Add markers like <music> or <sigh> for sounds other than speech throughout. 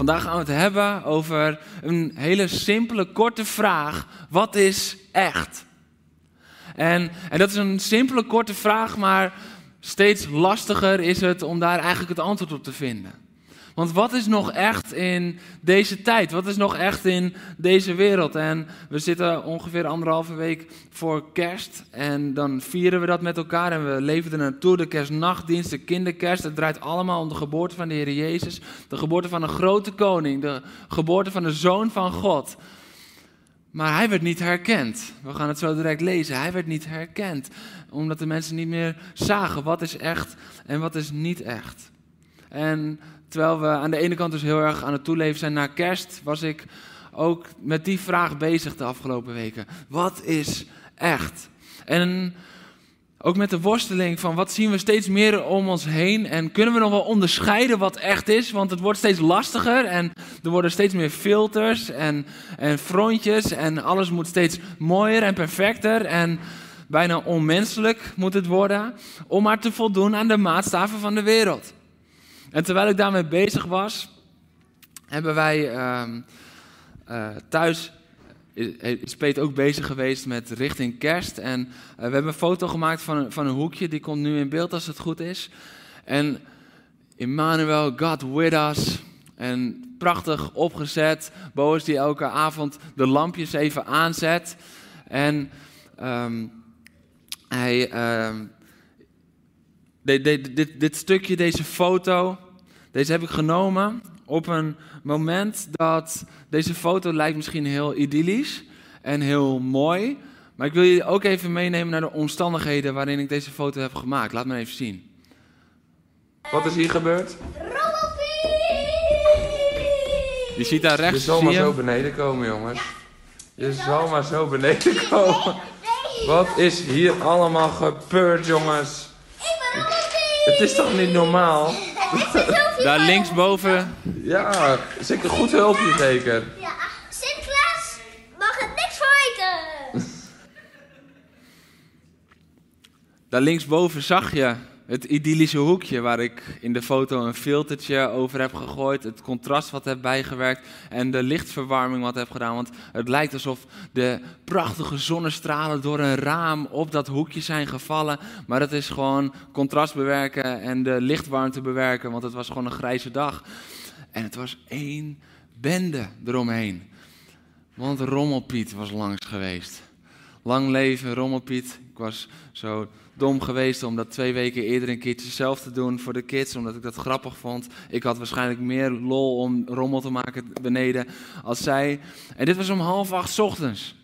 Vandaag gaan we het hebben over een hele simpele, korte vraag. Wat is echt? En, en dat is een simpele, korte vraag, maar steeds lastiger is het om daar eigenlijk het antwoord op te vinden. Want wat is nog echt in deze tijd? Wat is nog echt in deze wereld? En we zitten ongeveer anderhalve week voor kerst. En dan vieren we dat met elkaar. En we leven er naartoe. De kerstnachtdienst, de kinderkerst. Het draait allemaal om de geboorte van de Heer Jezus. De geboorte van een grote koning. De geboorte van de Zoon van God. Maar hij werd niet herkend. We gaan het zo direct lezen. Hij werd niet herkend. Omdat de mensen niet meer zagen wat is echt en wat is niet echt. En terwijl we aan de ene kant dus heel erg aan het toeleven zijn naar kerst, was ik ook met die vraag bezig de afgelopen weken. Wat is echt? En ook met de worsteling van wat zien we steeds meer om ons heen en kunnen we nog wel onderscheiden wat echt is, want het wordt steeds lastiger en er worden steeds meer filters en, en frontjes en alles moet steeds mooier en perfecter en bijna onmenselijk moet het worden om maar te voldoen aan de maatstaven van de wereld. En terwijl ik daarmee bezig was, hebben wij uh, uh, thuis is Peet ook bezig geweest met richting kerst. En we hebben een foto gemaakt van een, van een hoekje, die komt nu in beeld als het goed is. En Emmanuel, God with us. En prachtig opgezet. Boos die elke avond de lampjes even aanzet. En um, hij, dit, dit, dit stukje, deze foto, deze heb ik genomen op een moment dat deze foto lijkt misschien heel idyllisch en heel mooi. Maar ik wil je ook even meenemen naar de omstandigheden waarin ik deze foto heb gemaakt. Laat me even zien. Wat is hier gebeurd? Je ziet daar rechts. Je zal maar zo beneden komen, jongens. Je zal maar zo beneden komen. Wat is hier allemaal gebeurd, jongens? Het is toch niet normaal? Daar linksboven. Ja, zeker goed hulpje zeker. Ja, Sinterklaas mag het niks verweten. Daar linksboven zag je het idyllische hoekje waar ik in de foto een filtertje over heb gegooid. Het contrast wat heb bijgewerkt en de lichtverwarming wat heb gedaan. Want het lijkt alsof de prachtige zonnestralen door een raam op dat hoekje zijn gevallen. Maar het is gewoon contrast bewerken en de lichtwarmte bewerken. Want het was gewoon een grijze dag. En het was één bende eromheen. Want Rommelpiet was langs geweest. Lang leven Rommelpiet. Was zo dom geweest om dat twee weken eerder een keertje zelf te doen voor de kids, omdat ik dat grappig vond. Ik had waarschijnlijk meer lol om rommel te maken beneden als zij. En dit was om half acht ochtends.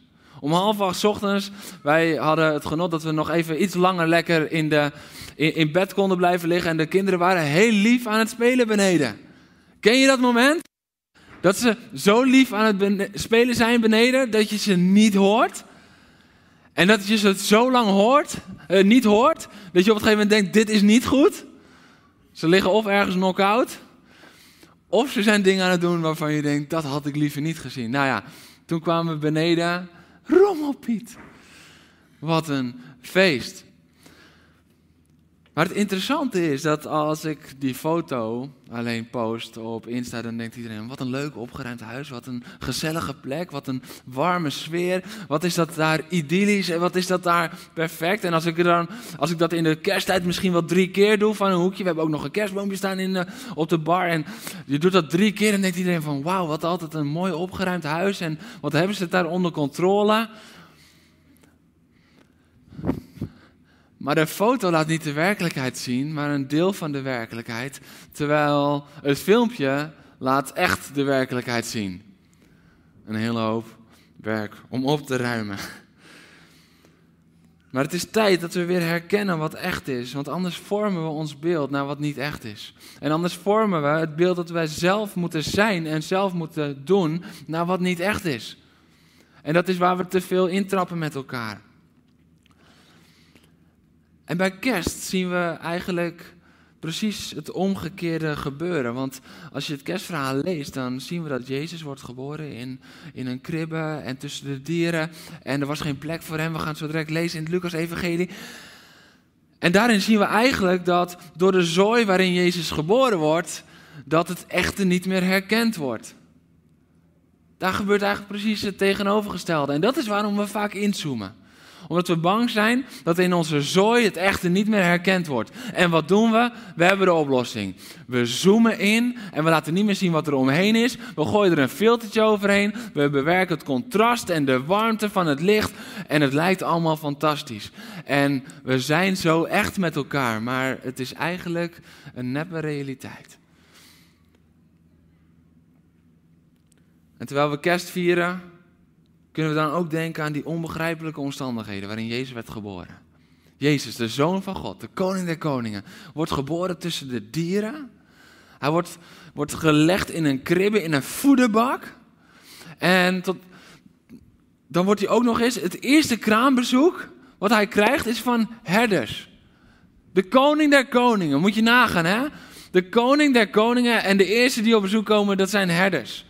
Om half acht ochtends, wij hadden het genot dat we nog even iets langer lekker in, de, in, in bed konden blijven liggen. En de kinderen waren heel lief aan het spelen beneden. Ken je dat moment? Dat ze zo lief aan het spelen zijn beneden dat je ze niet hoort. En dat je het zo lang hoort, uh, niet hoort, dat je op een gegeven moment denkt, dit is niet goed. Ze liggen of ergens knock-out, of ze zijn dingen aan het doen waarvan je denkt, dat had ik liever niet gezien. Nou ja, toen kwamen we beneden, rommelpiet. Wat een feest. Maar het interessante is dat als ik die foto alleen post op Insta, dan denkt iedereen: wat een leuk opgeruimd huis, wat een gezellige plek, wat een warme sfeer. Wat is dat daar idyllisch en wat is dat daar perfect? En als ik, dan, als ik dat in de kersttijd misschien wel drie keer doe van een hoekje, we hebben ook nog een kerstboompje staan in de, op de bar. En je doet dat drie keer en denkt iedereen: van wauw, wat altijd een mooi opgeruimd huis en wat hebben ze het daar onder controle? Maar de foto laat niet de werkelijkheid zien, maar een deel van de werkelijkheid. Terwijl het filmpje laat echt de werkelijkheid zien. Een hele hoop werk om op te ruimen. Maar het is tijd dat we weer herkennen wat echt is. Want anders vormen we ons beeld naar wat niet echt is. En anders vormen we het beeld dat wij zelf moeten zijn en zelf moeten doen naar wat niet echt is. En dat is waar we te veel intrappen met elkaar. En bij kerst zien we eigenlijk precies het omgekeerde gebeuren. Want als je het kerstverhaal leest, dan zien we dat Jezus wordt geboren in, in een kribbe en tussen de dieren. En er was geen plek voor hem. We gaan het zo direct lezen in het Lucas-evangelie. En daarin zien we eigenlijk dat door de zooi waarin Jezus geboren wordt, dat het echte niet meer herkend wordt. Daar gebeurt eigenlijk precies het tegenovergestelde. En dat is waarom we vaak inzoomen omdat we bang zijn dat in onze zooi het echte niet meer herkend wordt. En wat doen we? We hebben de oplossing. We zoomen in en we laten niet meer zien wat er omheen is. We gooien er een filtertje overheen. We bewerken het contrast en de warmte van het licht. En het lijkt allemaal fantastisch. En we zijn zo echt met elkaar. Maar het is eigenlijk een neppe realiteit. En terwijl we kerst vieren, kunnen we dan ook denken aan die onbegrijpelijke omstandigheden waarin Jezus werd geboren. Jezus, de Zoon van God, de Koning der Koningen, wordt geboren tussen de dieren. Hij wordt, wordt gelegd in een kribbe, in een voederbak. En tot, dan wordt hij ook nog eens, het eerste kraambezoek wat hij krijgt is van herders. De Koning der Koningen, moet je nagaan hè. De Koning der Koningen en de eerste die op bezoek komen, dat zijn herders.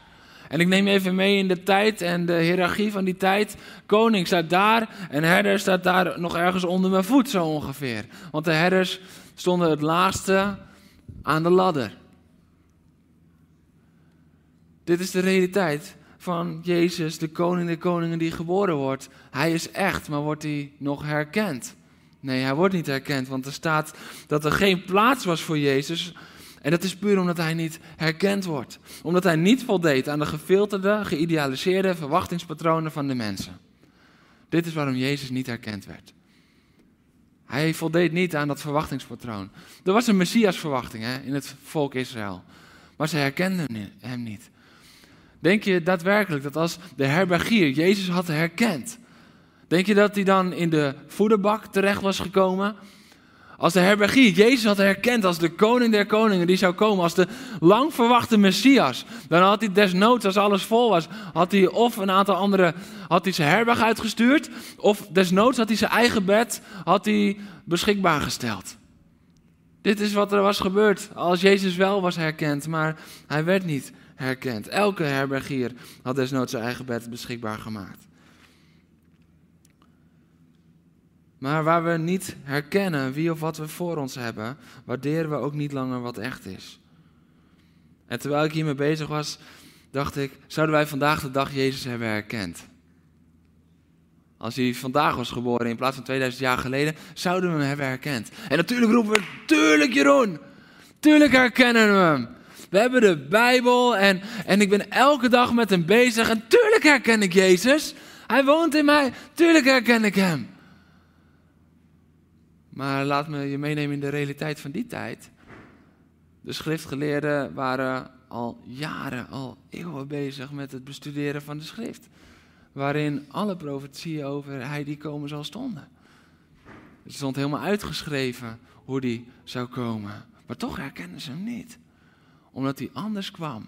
En ik neem even mee in de tijd en de hiërarchie van die tijd. Koning staat daar en herder staat daar nog ergens onder mijn voet zo ongeveer. Want de herders stonden het laagste aan de ladder. Dit is de realiteit van Jezus, de koning der koningen die geboren wordt. Hij is echt, maar wordt hij nog herkend? Nee, hij wordt niet herkend, want er staat dat er geen plaats was voor Jezus en dat is puur omdat hij niet herkend wordt. Omdat hij niet voldeed aan de gefilterde, geïdealiseerde verwachtingspatronen van de mensen. Dit is waarom Jezus niet herkend werd. Hij voldeed niet aan dat verwachtingspatroon. Er was een messiasverwachting hè, in het volk Israël. Maar ze herkenden hem niet. Denk je daadwerkelijk dat als de herbergier Jezus had herkend, denk je dat hij dan in de voederbak terecht was gekomen? Als de herbergier Jezus had herkend als de koning der koningen die zou komen, als de lang verwachte Messias, dan had hij desnoods, als alles vol was, had hij of een aantal andere, had hij zijn herberg uitgestuurd, of desnoods had hij zijn eigen bed, had hij beschikbaar gesteld. Dit is wat er was gebeurd als Jezus wel was herkend, maar hij werd niet herkend. Elke herbergier had desnoods zijn eigen bed beschikbaar gemaakt. Maar waar we niet herkennen wie of wat we voor ons hebben, waarderen we ook niet langer wat echt is. En terwijl ik hiermee bezig was, dacht ik, zouden wij vandaag de dag Jezus hebben herkend? Als hij vandaag was geboren in plaats van 2000 jaar geleden, zouden we hem hebben herkend. En natuurlijk roepen we, tuurlijk Jeroen, tuurlijk herkennen we hem. We hebben de Bijbel en, en ik ben elke dag met hem bezig en tuurlijk herken ik Jezus. Hij woont in mij, tuurlijk herken ik hem. Maar laat me je meenemen in de realiteit van die tijd. De schriftgeleerden waren al jaren, al eeuwen bezig met het bestuderen van de schrift. Waarin alle profetieën over hij die komen zal stonden. Het stond helemaal uitgeschreven hoe die zou komen. Maar toch herkenden ze hem niet. Omdat hij anders kwam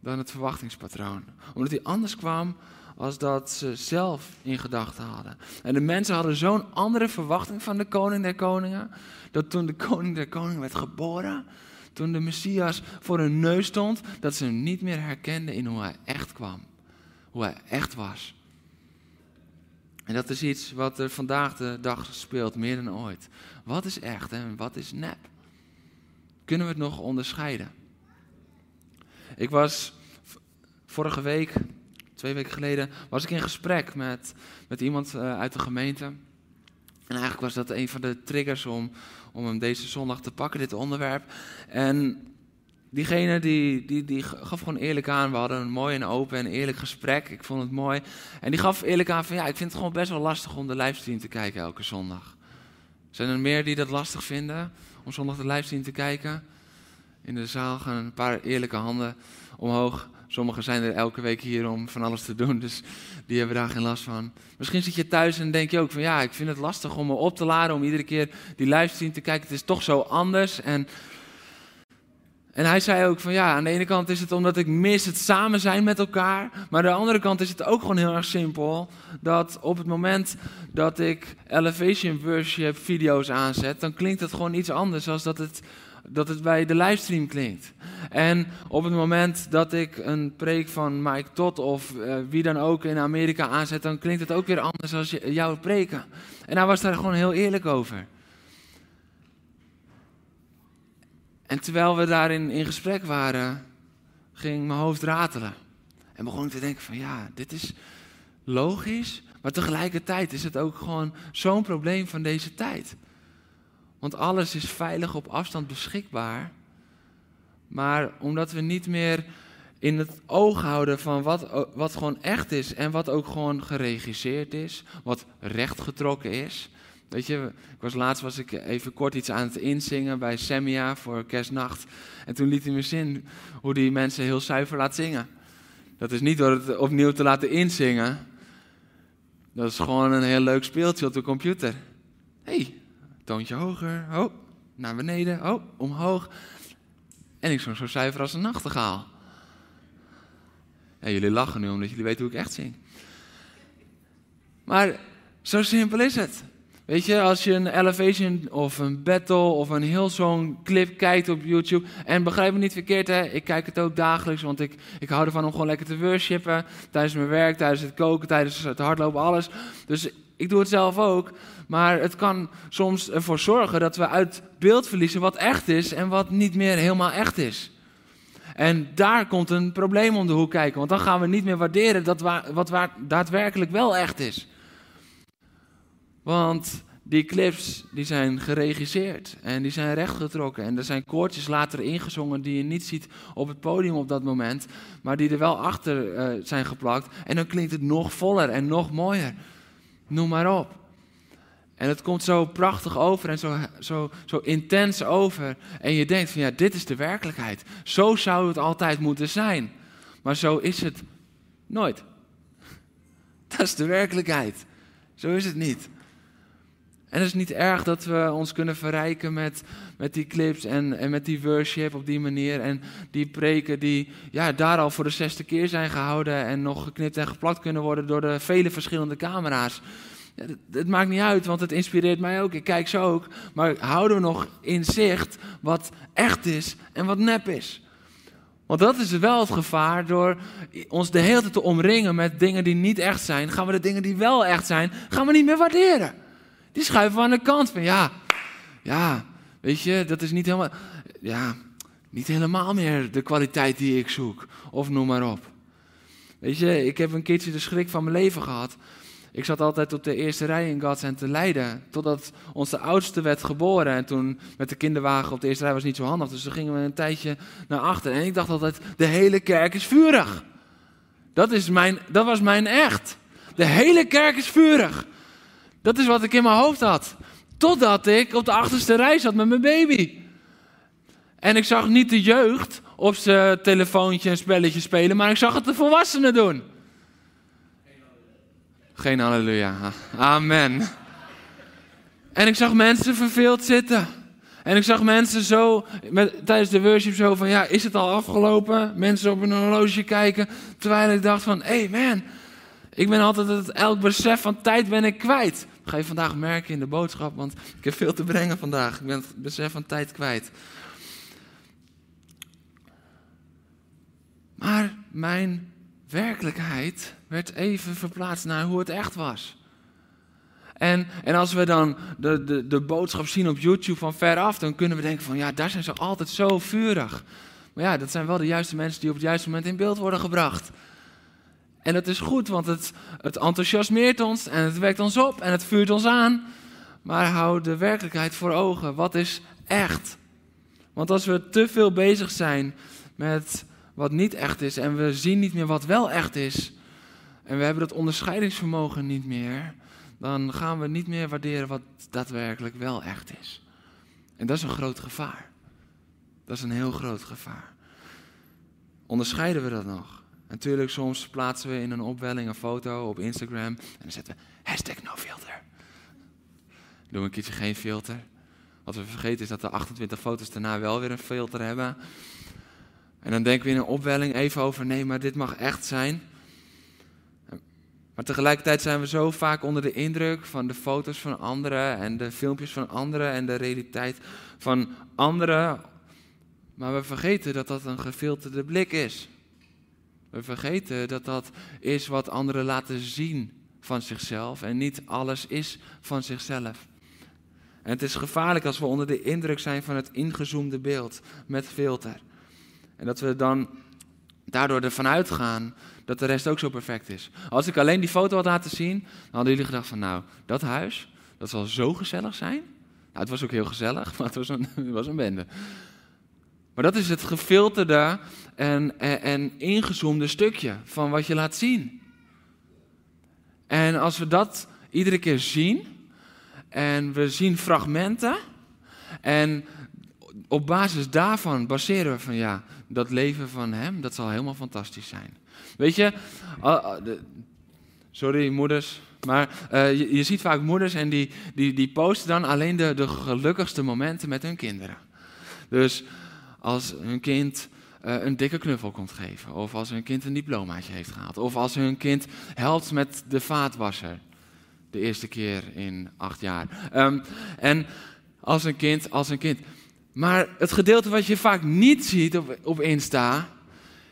dan het verwachtingspatroon. Omdat hij anders kwam als dat ze zelf in gedachten hadden. En de mensen hadden zo'n andere verwachting van de koning der koningen, dat toen de koning der koningen werd geboren, toen de Messias voor hun neus stond, dat ze hem niet meer herkenden in hoe hij echt kwam. Hoe hij echt was. En dat is iets wat er vandaag de dag speelt, meer dan ooit. Wat is echt en wat is nep? Kunnen we het nog onderscheiden? Ik was vorige week twee weken geleden was ik in gesprek met, met iemand uh, uit de gemeente. En eigenlijk was dat een van de triggers om, om hem deze zondag te pakken, dit onderwerp. En diegene die, die, die gaf gewoon eerlijk aan. We hadden een mooi en open en eerlijk gesprek. Ik vond het mooi. En die gaf eerlijk aan van ja, ik vind het gewoon best wel lastig om de livestream te kijken elke zondag. Zijn er meer die dat lastig vinden om zondag de livestream te kijken? In de zaal gaan een paar eerlijke handen omhoog. Sommigen zijn er elke week hier om van alles te doen, dus die hebben daar geen last van. Misschien zit je thuis en denk je ook van ja, ik vind het lastig om me op te laden, om iedere keer die livestream te kijken. Het is toch zo anders. En, en hij zei ook van ja, aan de ene kant is het omdat ik mis het samen zijn met elkaar. Maar aan de andere kant is het ook gewoon heel erg simpel. Dat op het moment dat ik Elevation Worship video's aanzet, dan klinkt het gewoon iets anders dan dat het dat het bij de livestream klinkt. En op het moment dat ik een preek van Mike Todd of uh, wie dan ook in Amerika aanzet, dan klinkt het ook weer anders als jouw preken. En hij was daar gewoon heel eerlijk over. En terwijl we daarin in gesprek waren, ging mijn hoofd ratelen. En begon ik te denken van ja, dit is logisch, maar tegelijkertijd is het ook gewoon zo'n probleem van deze tijd. Want alles is veilig op afstand beschikbaar. Maar omdat we niet meer in het oog houden van wat, wat gewoon echt is en wat ook gewoon geregisseerd is, wat rechtgetrokken is. Weet je, ik was laatst was ik even kort iets aan het inzingen bij Semia voor kerstnacht. En toen liet hij me zien hoe die mensen heel zuiver laat zingen. Dat is niet door het opnieuw te laten inzingen. Dat is gewoon een heel leuk speeltje op de computer. hey, toontje hoger, oh, naar beneden, oh, omhoog. En ik zong zo zuiver als een nachtegaal. En jullie lachen nu omdat jullie weten hoe ik echt zing. Maar zo simpel is het. Weet je, als je een elevation of een battle of een heel zo'n clip kijkt op YouTube. En begrijp me niet verkeerd, hè, ik kijk het ook dagelijks, want ik, ik hou ervan om gewoon lekker te worshipen. Tijdens mijn werk, tijdens het koken, tijdens het hardlopen, alles. Dus ik doe het zelf ook. Maar het kan soms ervoor zorgen dat we uit beeld verliezen wat echt is en wat niet meer helemaal echt is. En daar komt een probleem om de hoek kijken, want dan gaan we niet meer waarderen dat wat daadwerkelijk wel echt is. Want die clips die zijn geregisseerd en die zijn rechtgetrokken. En er zijn koortjes later ingezongen die je niet ziet op het podium op dat moment, maar die er wel achter uh, zijn geplakt. En dan klinkt het nog voller en nog mooier. Noem maar op. En het komt zo prachtig over en zo, zo, zo intens over. En je denkt van ja, dit is de werkelijkheid. Zo zou het altijd moeten zijn. Maar zo is het nooit. <laughs> Dat is de werkelijkheid. Zo is het niet. En het is niet erg dat we ons kunnen verrijken met, met die clips en, en met die worship op die manier. En die preken die ja, daar al voor de zesde keer zijn gehouden en nog geknipt en geplakt kunnen worden door de vele verschillende camera's. Het, maakt niet uit, want het inspireert mij ook. Ik kijk ze ook. Maar houden we nog in zicht wat echt is en wat nep is? Want dat is wel het gevaar door ons de hele tijd te omringen met dingen die niet echt zijn. Gaan we de dingen die wel echt zijn, gaan we niet meer waarderen. Die schuiven we aan de kant van ja, ja, weet je, dat is niet helemaal, ja, niet helemaal meer de kwaliteit die ik zoek. Of noem maar op. Weet je, ik heb een keertje de schrik van mijn leven gehad. Ik zat altijd op de eerste rij in Gods en te leiden. Totdat onze oudste werd geboren. En toen met de kinderwagen op de eerste rij was niet zo handig. Dus toen gingen we een tijdje naar achter. En ik dacht altijd, de hele kerk is vurig. Dat, is mijn, dat was mijn echt. De hele kerk is vurig. Dat is wat ik in mijn hoofd had. Totdat ik op de achterste rij zat met mijn baby. En ik zag niet de jeugd op zijn telefoontje en spelletje spelen, maar ik zag het de volwassenen doen. Geen halleluja. Amen. En ik zag mensen verveeld zitten. En ik zag mensen zo, met, tijdens de worship zo van, ja, is het al afgelopen? Mensen op een horloge kijken. Terwijl ik dacht van, hey man, ik ben altijd het, elk besef van tijd ben ik kwijt. ga je vandaag merken in de boodschap, want ik heb veel te brengen vandaag. Ik ben het besef van tijd kwijt. Maar mijn werkelijkheid werd even verplaatst naar hoe het echt was. En, en als we dan de, de, de boodschap zien op YouTube van veraf, dan kunnen we denken van ja, daar zijn ze altijd zo vurig. Maar ja, dat zijn wel de juiste mensen die op het juiste moment in beeld worden gebracht. En dat is goed, want het, het enthousiasmeert ons en het wekt ons op en het vuurt ons aan. Maar hou de werkelijkheid voor ogen. Wat is echt? Want als we te veel bezig zijn met wat niet echt is en we zien niet meer wat wel echt is, en we hebben dat onderscheidingsvermogen niet meer, dan gaan we niet meer waarderen wat daadwerkelijk wel echt is. En dat is een groot gevaar. Dat is een heel groot gevaar. onderscheiden we dat nog? Natuurlijk, soms plaatsen we in een opwelling een foto op Instagram en dan zetten we hashtag no filter. Doen we een keertje geen filter. Wat we vergeten is dat de 28 foto's daarna wel weer een filter hebben. En dan denken we in een opwelling even over, nee, maar dit mag echt zijn. Maar tegelijkertijd zijn we zo vaak onder de indruk van de foto's van anderen en de filmpjes van anderen en de realiteit van anderen. Maar we vergeten dat dat een gefilterde blik is. We vergeten dat dat is wat anderen laten zien van zichzelf en niet alles is van zichzelf. En het is gevaarlijk als we onder de indruk zijn van het ingezoomde beeld met filter. En dat we dan daardoor ervan uitgaan dat de rest ook zo perfect is. Als ik alleen die foto had laten zien, dan hadden jullie gedacht van nou, dat huis, dat zal zo gezellig zijn. Nou, het was ook heel gezellig, <laughs> maar het was een, het was een bende. Maar dat is het gefilterde en, ingezoomde stukje van wat je laat zien. En als we dat iedere keer zien, en we zien fragmenten, en op basis daarvan baseren we van ja, dat leven van hem, dat zal helemaal fantastisch zijn. Weet je, sorry moeders, maar uh, je, je, ziet vaak moeders en die, die, die posten dan alleen de, de gelukkigste momenten met hun kinderen. Dus als hun kind uh, een dikke knuffel komt geven, of als hun kind een diplomaatje heeft gehaald, of als hun kind helpt met de vaatwasser, de eerste keer in acht jaar. Um, en als een kind, als een kind. Maar het gedeelte wat je vaak niet ziet op, op Insta,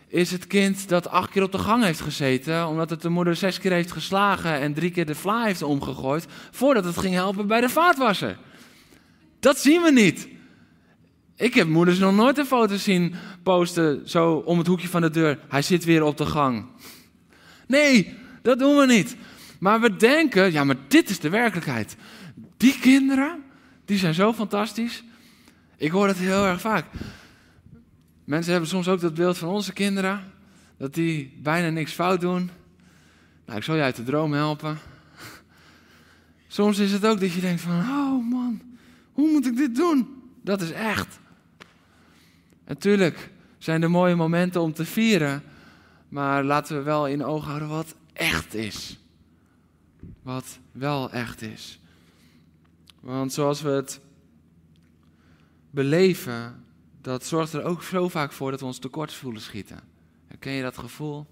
is het kind dat acht keer op de gang heeft gezeten, omdat het de moeder zes keer heeft geslagen en drie keer de vla heeft omgegooid, voordat het ging helpen bij de vaatwasser. Dat zien we niet. Ik heb moeders nog nooit een foto zien posten, zo om het hoekje van de deur. Hij zit weer op de gang. Nee, dat doen we niet. Maar we denken, ja, maar dit is de werkelijkheid. Die kinderen, die zijn zo fantastisch. Ik hoor het heel erg vaak. Mensen hebben soms ook dat beeld van onze kinderen, dat die bijna niks fout doen. Nou, ik zal je uit de droom helpen. Soms is het ook dat je denkt van, oh man, hoe moet ik dit doen? Dat is echt. Natuurlijk zijn er mooie momenten om te vieren, maar laten we wel in oog houden wat echt is. Wat wel echt is. Want zoals we het beleven, dat zorgt er ook zo vaak voor dat we ons tekort voelen schieten. Ken je dat gevoel?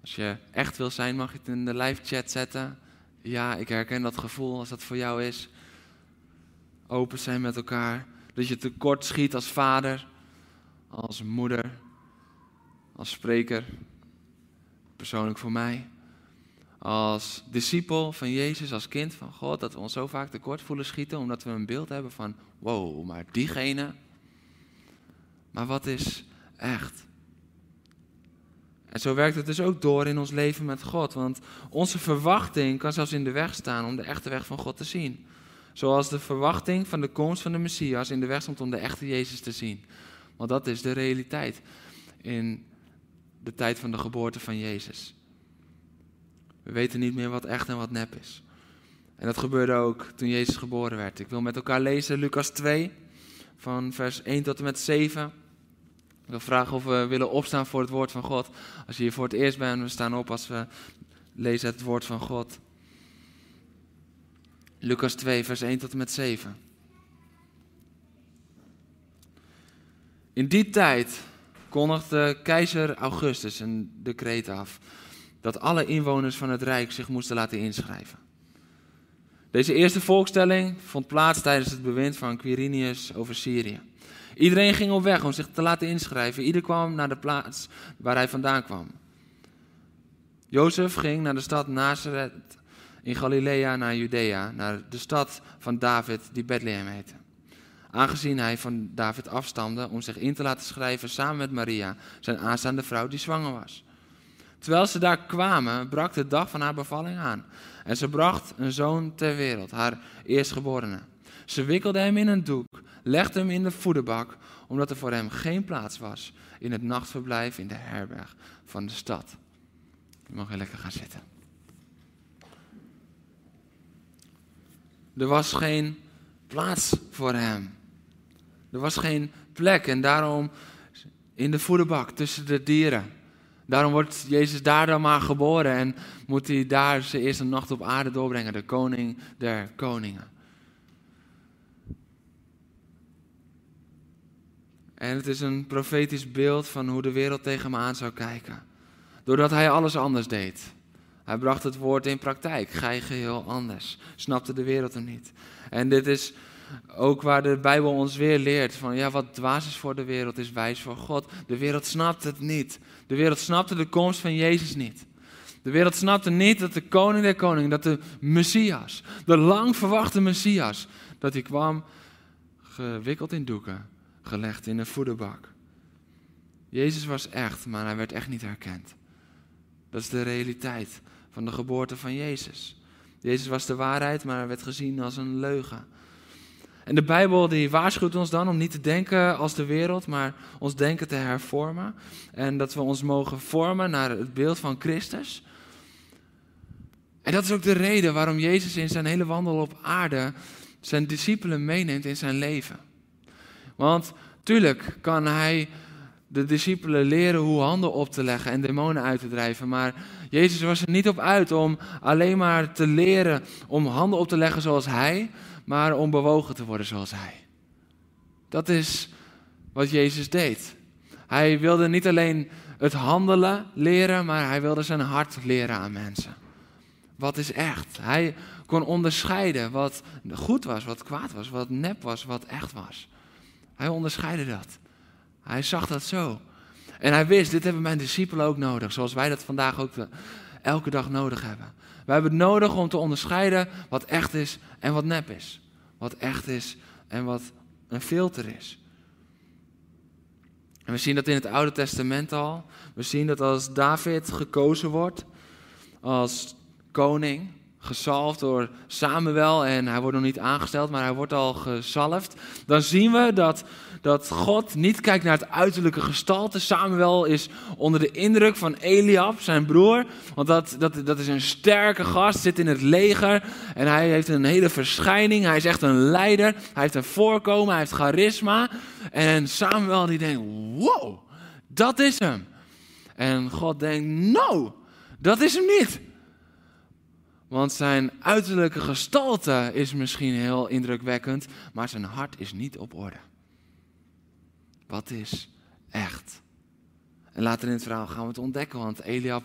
Als je echt wil zijn, mag je het in de live chat zetten. Ja, ik herken dat gevoel als dat voor jou is. Open zijn met elkaar. Dat je tekort schiet als vader, als moeder, als spreker. Persoonlijk voor mij. Als discipel van Jezus, als kind van God, dat we ons zo vaak tekort voelen schieten, omdat we een beeld hebben van, wow, maar diegene, maar wat is echt? En zo werkt het dus ook door in ons leven met God. Want onze verwachting kan zelfs in de weg staan om de echte weg van God te zien. Zoals de verwachting van de komst van de Messias in de weg stond om de echte Jezus te zien. Want dat is de realiteit in de tijd van de geboorte van Jezus. We weten niet meer wat echt en wat nep is. En dat gebeurde ook toen Jezus geboren werd. Ik wil met elkaar lezen Lucas 2, van vers 1 tot en met 7. Ik wil vragen of we willen opstaan voor het woord van God. Als je hier voor het eerst bent, we staan op als we lezen het woord van God. Lucas 2, vers 1 tot en met 7. In die tijd kondigde keizer Augustus een decreet af dat alle inwoners van het Rijk zich moesten laten inschrijven. Deze eerste volkstelling vond plaats tijdens het bewind van Quirinius over Syrië. Iedereen ging op weg om zich te laten inschrijven. Ieder kwam naar de plaats waar hij vandaan kwam. Jozef ging naar de stad Nazareth in Galilea naar Judea, naar de stad van David die Bethlehem heette. Aangezien hij van David afstamde om zich in te laten schrijven samen met Maria, zijn aanstaande vrouw die zwanger was. Terwijl ze daar kwamen, brak de dag van haar bevalling aan. En ze bracht een zoon ter wereld, haar eerstgeborene. Ze wikkelde hem in een doek, legde hem in de voederbak, omdat er voor hem geen plaats was in het nachtverblijf in de herberg van de stad. Je mag weer lekker gaan zitten. Er was geen plaats voor hem. Er was geen plek en daarom in de voederbak tussen de dieren. Daarom wordt Jezus daar dan maar geboren en moet hij daar zijn eerste nacht op aarde doorbrengen, de koning der koningen. En het is een profetisch beeld van hoe de wereld tegen me aan zou kijken. Doordat hij alles anders deed. Hij bracht het woord in praktijk, gij geheel anders. Snapte de wereld hem niet. En dit is ook waar de Bijbel ons weer leert van ja, wat dwaas is voor de wereld is wijs voor God. De wereld snapt het niet. De wereld snapte de komst van Jezus niet. De wereld snapte niet dat de koning der koningen, dat de Messias, de lang verwachte Messias, dat hij kwam gewikkeld in doeken, gelegd in een voederbak. Jezus was echt, maar hij werd echt niet herkend. Dat is de realiteit van de geboorte van Jezus. Jezus was de waarheid, maar hij werd gezien als een leugen. En de Bijbel die waarschuwt ons dan om niet te denken als de wereld, maar ons denken te hervormen. En dat we ons mogen vormen naar het beeld van Christus. En dat is ook de reden waarom Jezus in zijn hele wandel op aarde zijn discipelen meeneemt in zijn leven. Want tuurlijk kan hij de discipelen leren hoe handen op te leggen en demonen uit te drijven. Maar Jezus was er niet op uit om alleen maar te leren om handen op te leggen zoals hij, maar om bewogen te worden zoals hij. Dat is wat Jezus deed. Hij wilde niet alleen het handelen leren, maar hij wilde zijn hart leren aan mensen. Wat is echt? Hij kon onderscheiden wat goed was, wat kwaad was, wat nep was, wat echt was. Hij onderscheidde dat. Hij zag dat zo. En hij wist, dit hebben mijn discipelen ook nodig, zoals wij dat vandaag ook elke dag nodig hebben. We hebben het nodig om te onderscheiden wat echt is en wat nep is. Wat echt is en wat een filter is. En we zien dat in het Oude Testament al. We zien dat als David gekozen wordt als koning, gezalfd door Samuel en hij wordt nog niet aangesteld, maar hij wordt al gezalfd. Dan zien we dat, dat God niet kijkt naar het uiterlijke gestalte. Samuel is onder de indruk van Eliab, zijn broer, want dat, dat, dat is een sterke gast, zit in het leger en hij heeft een hele verschijning. Hij is echt een leider, hij heeft een voorkomen, hij heeft charisma. En Samuel die denkt, wow, dat is hem. En God denkt, no, dat is hem niet. Want zijn uiterlijke gestalte is misschien heel indrukwekkend, maar zijn hart is niet op orde. Wat is echt? En later in het verhaal gaan we het ontdekken, want Eliab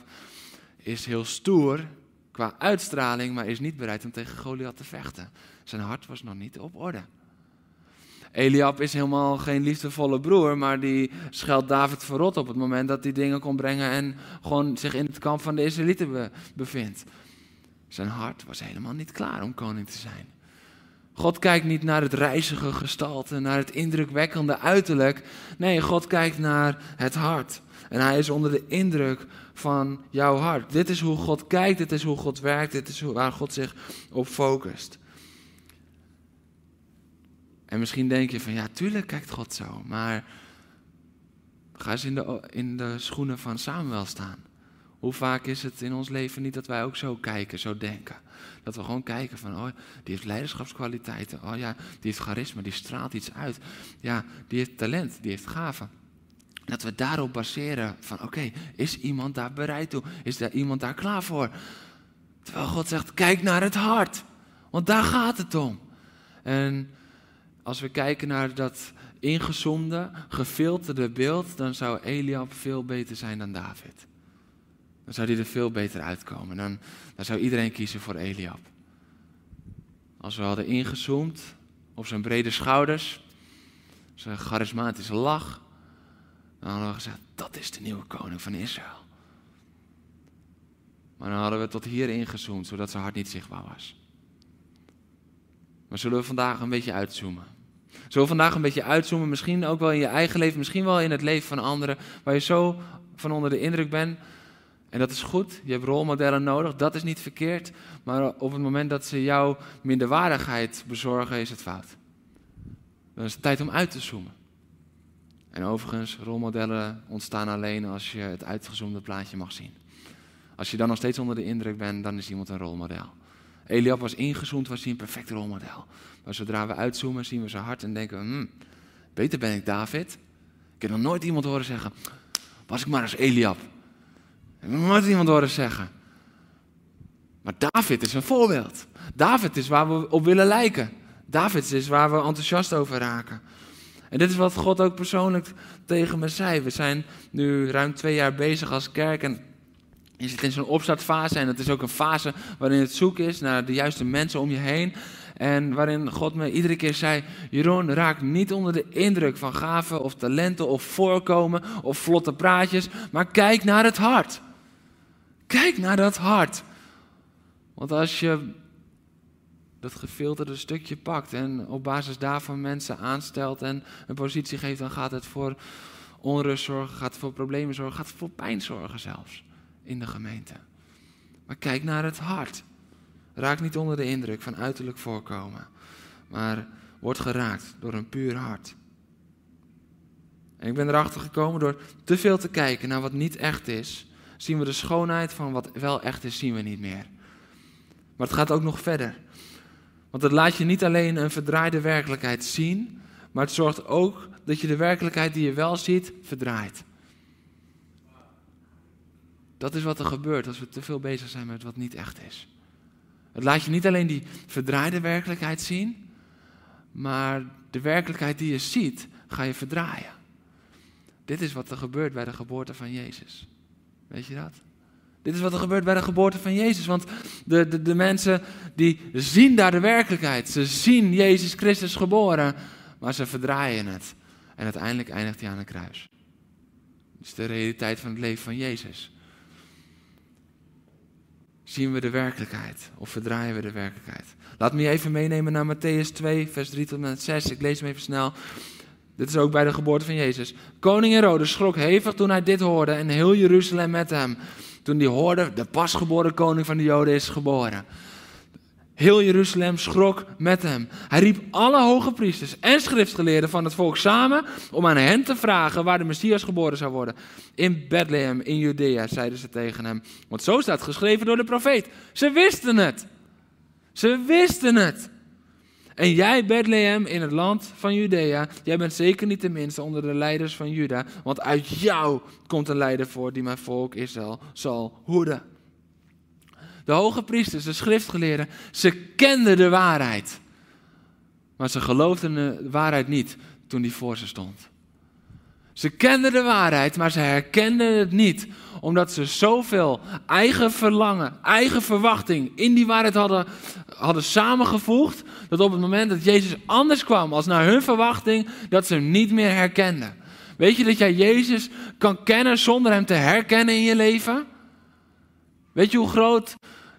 is heel stoer qua uitstraling, maar is niet bereid om tegen Goliath te vechten. Zijn hart was nog niet op orde. Eliab is helemaal geen liefdevolle broer, maar die scheldt David verrot op het moment dat hij dingen kon brengen en gewoon zich in het kamp van de Israëlieten bevindt. Zijn hart was helemaal niet klaar om koning te zijn. God kijkt niet naar het reizige gestalte, naar het indrukwekkende uiterlijk. Nee, God kijkt naar het hart. En hij is onder de indruk van jouw hart. Dit is hoe God kijkt, dit is hoe God werkt, dit is waar God zich op focust. En misschien denk je van ja, tuurlijk kijkt God zo, maar ga eens in de, in de schoenen van Samuel staan. Hoe vaak is het in ons leven niet dat wij ook zo kijken, zo denken? Dat we gewoon kijken van, oh, die heeft leiderschapskwaliteiten. Oh ja, die heeft charisma, die straalt iets uit. Ja, die heeft talent, die heeft gaven. Dat we daarop baseren van, oké, is iemand daar bereid toe? Is daar iemand daar klaar voor? Terwijl God zegt, kijk naar het hart. Want daar gaat het om. En als we kijken naar dat ingezoomde, gefilterde beeld, dan zou Eliab veel beter zijn dan David dan zou die er veel beter uitkomen. Dan, dan zou iedereen kiezen voor Eliab. Als we hadden ingezoomd op zijn brede schouders, zijn charismatische lach, dan hadden we gezegd, dat is de nieuwe koning van Israël. Maar dan hadden we tot hier ingezoomd, zodat zijn hart niet zichtbaar was. Maar zullen we vandaag een beetje uitzoomen? Zullen we vandaag een beetje uitzoomen, misschien ook wel in je eigen leven, misschien wel in het leven van anderen, waar je zo van onder de indruk bent en dat is goed, je hebt rolmodellen nodig, dat is niet verkeerd. Maar op het moment dat ze jouw minderwaardigheid bezorgen, is het fout. Dan is het tijd om uit te zoomen. En overigens, rolmodellen ontstaan alleen als je het uitgezoomde plaatje mag zien. Als je dan nog steeds onder de indruk bent, dan is iemand een rolmodel. Eliab was ingezoomd, was hij een perfect rolmodel. Maar zodra we uitzoomen, zien we zijn hart en denken hmm, beter ben ik David. Ik heb nog nooit iemand horen zeggen, was ik maar eens Eliab. Nog nooit iemand horen zeggen. Maar David is een voorbeeld. David is waar we op willen lijken. David is waar we enthousiast over raken. En dit is wat God ook persoonlijk tegen me zei. We zijn nu ruim twee jaar bezig als kerk en je zit in zo'n opstartfase en het is ook een fase waarin het zoeken is naar de juiste mensen om je heen. En waarin God me iedere keer zei: Jeroen, raak niet onder de indruk van gaven of talenten of voorkomen of vlotte praatjes, maar kijk naar het hart. Kijk naar dat hart. Want als je dat gefilterde stukje pakt en op basis daarvan mensen aanstelt en een positie geeft, dan gaat het voor onrust zorgen, gaat het voor problemen zorgen, gaat het voor pijn zorgen zelfs in de gemeente. Maar kijk naar het hart. Raak niet onder de indruk van uiterlijk voorkomen, maar word geraakt door een puur hart. En ik ben erachter gekomen door te veel te kijken naar wat niet echt is, zien we de schoonheid van wat wel echt is, zien we niet meer. Maar het gaat ook nog verder. Want het laat je niet alleen een verdraaide werkelijkheid zien, maar het zorgt ook dat je de werkelijkheid die je wel ziet, verdraait. Dat is wat er gebeurt als we te veel bezig zijn met wat niet echt is. Het laat je niet alleen die verdraaide werkelijkheid zien, maar de werkelijkheid die je ziet, ga je verdraaien. Dit is wat er gebeurt bij de geboorte van Jezus. Weet je dat? Dit is wat er gebeurt bij de geboorte van Jezus. Want de, de, de mensen die zien daar de werkelijkheid. Ze zien Jezus Christus geboren, maar ze verdraaien het. En uiteindelijk eindigt hij aan een kruis. Dat is de realiteit van het leven van Jezus. Zien we de werkelijkheid of verdraaien we de werkelijkheid? Laat me je even meenemen naar Matthäus 2, vers 3 tot en met 6. Ik lees hem even snel. Dit is ook bij de geboorte van Jezus. Koning Herodes schrok hevig toen hij dit hoorde en heel Jeruzalem met hem. Toen hij hoorde, de pasgeboren koning van de Joden is geboren. Heel Jeruzalem schrok met hem. Hij riep alle hoge priesters en schriftgeleerden van het volk samen om aan hen te vragen waar de Messias geboren zou worden. In Bethlehem, in Judea, zeiden ze tegen hem. Want zo staat geschreven door de profeet. Ze wisten het. Ze wisten het. En jij, Bethlehem, in het land van Judea, jij bent zeker niet de minste onder de leiders van Juda, want uit jou komt een leider voor die mijn volk Israël zal hoeden. De hoge priesters, de schriftgeleerden, ze kenden de waarheid. Maar ze geloofden de waarheid niet toen die voor ze stond. Ze kenden de waarheid, maar ze herkenden het niet. Omdat ze zoveel eigen verlangen, eigen verwachting in die waarheid hadden, hadden samengevoegd. Dat op het moment dat Jezus anders kwam als naar hun verwachting, dat ze hem niet meer herkenden. Weet je dat jij Jezus kan kennen zonder hem te herkennen in je leven? Weet je hoe groot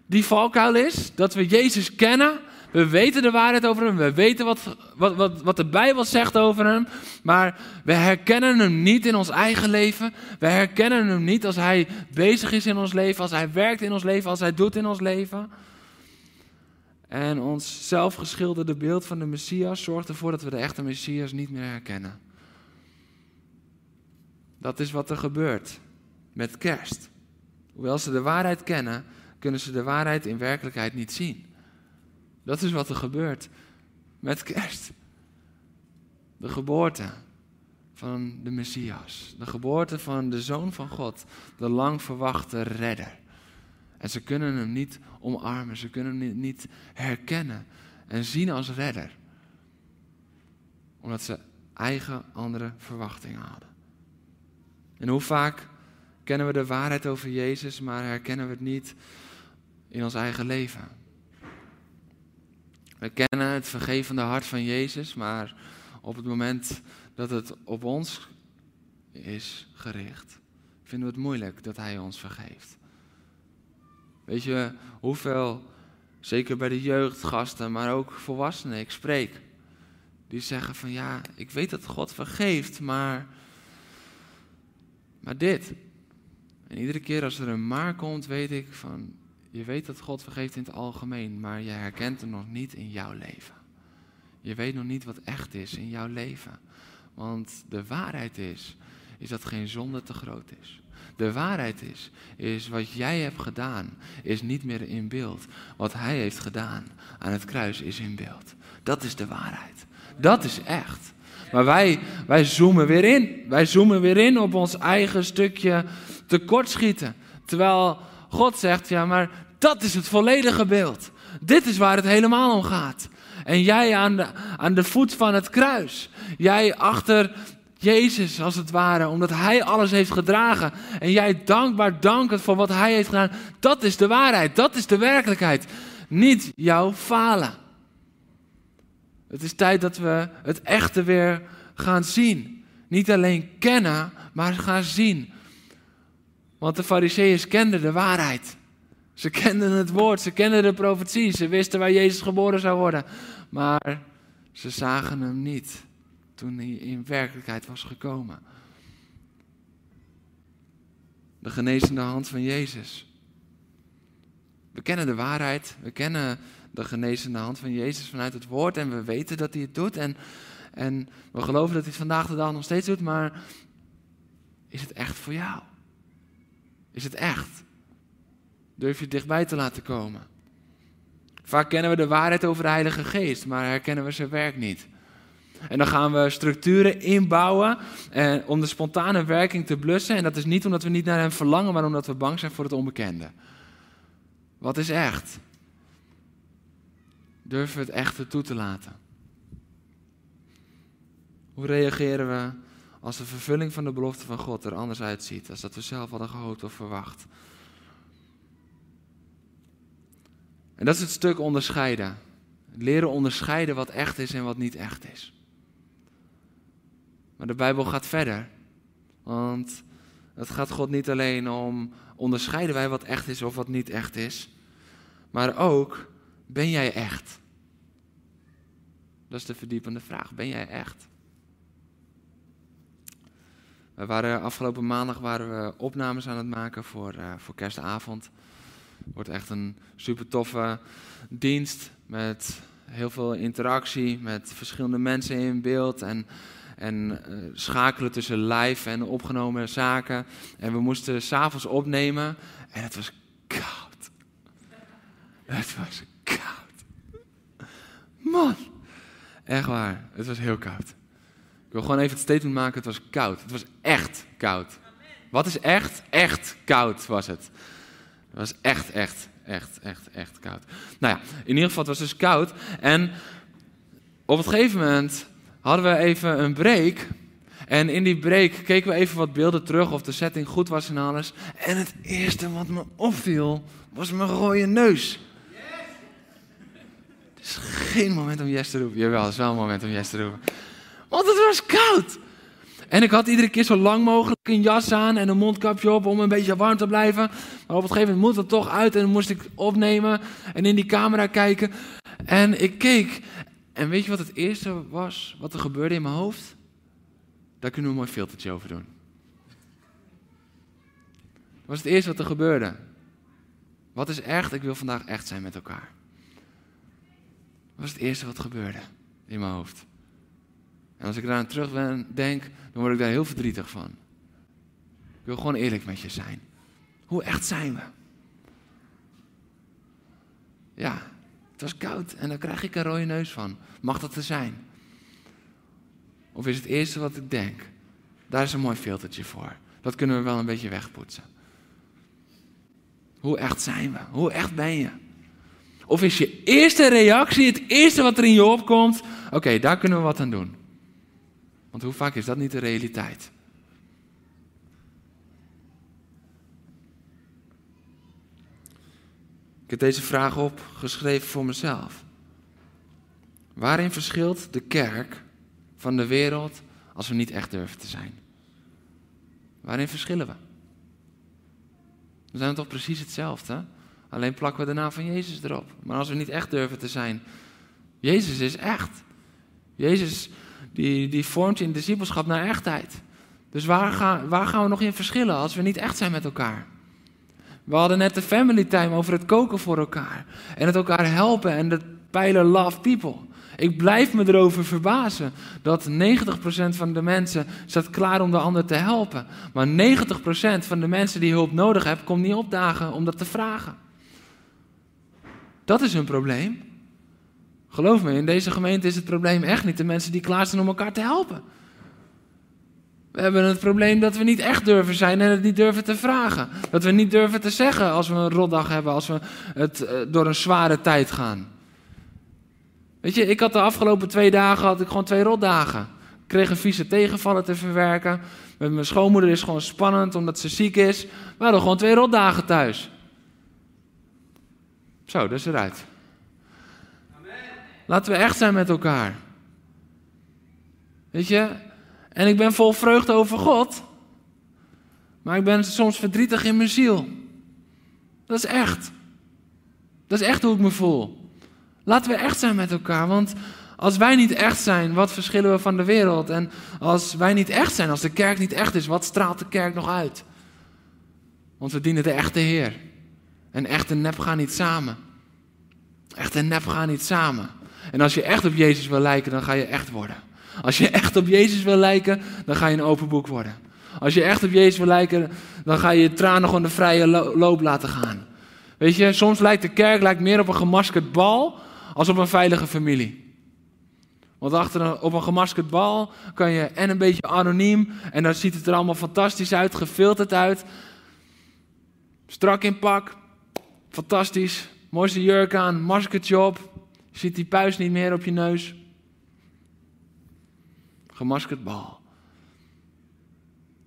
die valkuil is? Dat we Jezus kennen, we weten de waarheid over hem, we weten wat, wat, wat, wat de Bijbel zegt over hem, maar we herkennen hem niet in ons eigen leven. We herkennen hem niet als hij bezig is in ons leven, als hij werkt in ons leven, als hij doet in ons leven. En ons zelfgeschilderde beeld van de Messias zorgt ervoor dat we de echte Messias niet meer herkennen. Dat is wat er gebeurt met kerst. Hoewel ze de waarheid kennen, kunnen ze de waarheid in werkelijkheid niet zien. Dat is wat er gebeurt met kerst. De geboorte van de Messias. De geboorte van de Zoon van God. De lang verwachte redder. En ze kunnen hem niet omarmen. Ze kunnen hem niet herkennen en zien als redder. Omdat ze eigen andere verwachtingen hadden. En hoe vaak kennen we de waarheid over Jezus, maar herkennen we het niet in ons eigen leven? We kennen het vergevende hart van Jezus, maar op het moment dat het op ons is gericht, vinden we het moeilijk dat Hij ons vergeeft. Weet je hoeveel, zeker bij de jeugdgasten, maar ook volwassenen, ik spreek, die zeggen van ja, ik weet dat God vergeeft, maar, maar dit. En iedere keer als er een maar komt, weet ik van je weet dat God vergeeft in het algemeen, maar je herkent hem nog niet in jouw leven. Je weet nog niet wat echt is in jouw leven. Want de waarheid is, is dat geen zonde te groot is. De waarheid is, is wat jij hebt gedaan, is niet meer in beeld. Wat hij heeft gedaan aan het kruis is in beeld. Dat is de waarheid. Dat is echt. Maar wij, wij zoomen weer in. Wij zoomen weer in op ons eigen stukje tekortschieten. Terwijl God zegt, ja, maar dat is het volledige beeld. Dit is waar het helemaal om gaat. En jij aan de, aan de voet van het kruis. Jij achter Jezus als het ware, omdat Hij alles heeft gedragen. En jij dankbaar dankend voor wat Hij heeft gedaan. Dat is de waarheid, dat is de werkelijkheid. Niet jouw falen. Het is tijd dat we het echte weer gaan zien. Niet alleen kennen, maar gaan zien. Want de Fariseeërs kenden de waarheid. Ze kenden het woord, ze kenden de profetie, ze wisten waar Jezus geboren zou worden. Maar ze zagen hem niet toen hij in werkelijkheid was gekomen. De genezende hand van Jezus. We kennen de waarheid, we kennen de genezende hand van Jezus vanuit het woord en we weten dat hij het doet en, en we geloven dat hij het vandaag de dag nog steeds doet, maar is het echt voor jou? Is het echt? Durf je dichtbij te laten komen? Vaak kennen we de waarheid over de Heilige Geest, maar herkennen we zijn werk niet. En dan gaan we structuren inbouwen eh, om de spontane werking te blussen. En dat is niet omdat we niet naar hem verlangen, maar omdat we bang zijn voor het onbekende. Wat is echt? Durven we het echte toe te laten? Hoe reageren we als de vervulling van de belofte van God er anders uitziet, als dat we zelf hadden gehoopt of verwacht? En dat is het stuk onderscheiden. Leren onderscheiden wat echt is en wat niet echt is. Maar de Bijbel gaat verder. Want het gaat God niet alleen om onderscheiden wij wat echt is of wat niet echt is. Maar ook, ben jij echt? Dat is de verdiepende vraag. Ben jij echt? Waren afgelopen maandag waren we opnames aan het maken voor, uh, voor kerstavond. Het wordt echt een super toffe dienst met heel veel interactie, met verschillende mensen in beeld en, en uh, schakelen tussen live en opgenomen zaken. En we moesten s'avonds opnemen en het was koud. Het was koud. Man, echt waar, het was heel koud. Ik wil gewoon even het statement maken, het was koud. Het was echt koud. Wat is echt? Echt koud was het. Het was echt, echt, echt, echt, echt koud. Nou ja, in ieder geval, het was dus koud. En op een gegeven moment hadden we even een break. En in die break keken we even wat beelden terug of de setting goed was en alles. En het eerste wat me opviel was mijn rode neus. Het is geen moment om yes te roepen. Jawel, het is wel een moment om yes te roepen. Want het was koud. En ik had iedere keer zo lang mogelijk een jas aan en een mondkapje op om een beetje warm te blijven. Maar op het gegeven moment moet het toch uit en moest ik opnemen en in die camera kijken. En ik keek. En weet je wat het eerste was wat er gebeurde in mijn hoofd? Daar kunnen we een mooi filtertje over doen. Dat was het eerste wat er gebeurde. Wat is echt? Ik wil vandaag echt zijn met elkaar. Dat was het eerste wat gebeurde in mijn hoofd. En als ik eraan terug denk, dan word ik daar heel verdrietig van. Ik wil gewoon eerlijk met je zijn. Hoe echt zijn we? Ja, het was koud en daar krijg ik een rode neus van. Mag dat er zijn? Of is het eerste wat ik denk? Daar is een mooi filtertje voor. Dat kunnen we wel een beetje wegpoetsen. Hoe echt zijn we? Hoe echt ben je? Of is je eerste reactie, het eerste wat er in je opkomt, oké, daar kunnen we wat aan doen. Want hoe vaak is dat niet de realiteit? Ik heb deze vraag opgeschreven voor mezelf. Waarin verschilt de kerk van de wereld als we niet echt durven te zijn? Waarin verschillen we? We zijn toch precies hetzelfde? Alleen plakken we de naam van Jezus erop. Maar als we niet echt durven te zijn, Jezus is echt. Jezus die, die vormt in discipelschap naar echtheid. Dus waar gaan, waar gaan we nog in verschillen als we niet echt zijn met elkaar? We hadden net de family time over het koken voor elkaar. En het elkaar helpen en de pijler love people. Ik blijf me erover verbazen dat 90% van de mensen staat klaar om de ander te helpen. Maar 90% van de mensen die hulp nodig hebben, komt niet opdagen om dat te vragen. Dat is een probleem. Geloof me, in deze gemeente is het probleem echt niet de mensen die klaarstaan om elkaar te helpen. We hebben het probleem dat we niet echt durven zijn en het niet durven te vragen. Dat we niet durven te zeggen als we een rotdag hebben, als we het eh, door een zware tijd gaan. Weet je, ik had de afgelopen twee dagen had ik gewoon twee rotdagen. Ik kreeg een vieze tegenvallen te verwerken. Met mijn schoonmoeder is gewoon spannend omdat ze ziek is. We hadden gewoon twee rotdagen thuis. Zo, dat is eruit. Laten we echt zijn met elkaar. Weet je? En ik ben vol vreugde over God. Maar ik ben soms verdrietig in mijn ziel. Dat is echt. Dat is echt hoe ik me voel. Laten we echt zijn met elkaar. Want als wij niet echt zijn, wat verschillen we van de wereld? En als wij niet echt zijn, als de kerk niet echt is, wat straalt de kerk nog uit? Want we dienen de echte Heer. En echt en nep gaan niet samen. Echt en nep gaan niet samen. En als je echt op Jezus wil lijken, dan ga je echt worden. Als je echt op Jezus wil lijken, dan ga je een open boek worden. Als je echt op Jezus wil lijken, dan ga je je tranen gewoon de vrije loop laten gaan. Weet je, soms lijkt de kerk lijkt meer op een gemaskerd bal als op een veilige familie. Want achter op een gemaskerd bal kan je en een beetje anoniem en dan ziet het er allemaal fantastisch uit, gefilterd uit. Strak in pak, fantastisch, mooiste jurk aan, maskertje op, je ziet die puis niet meer op je neus. Gemaskerd bal.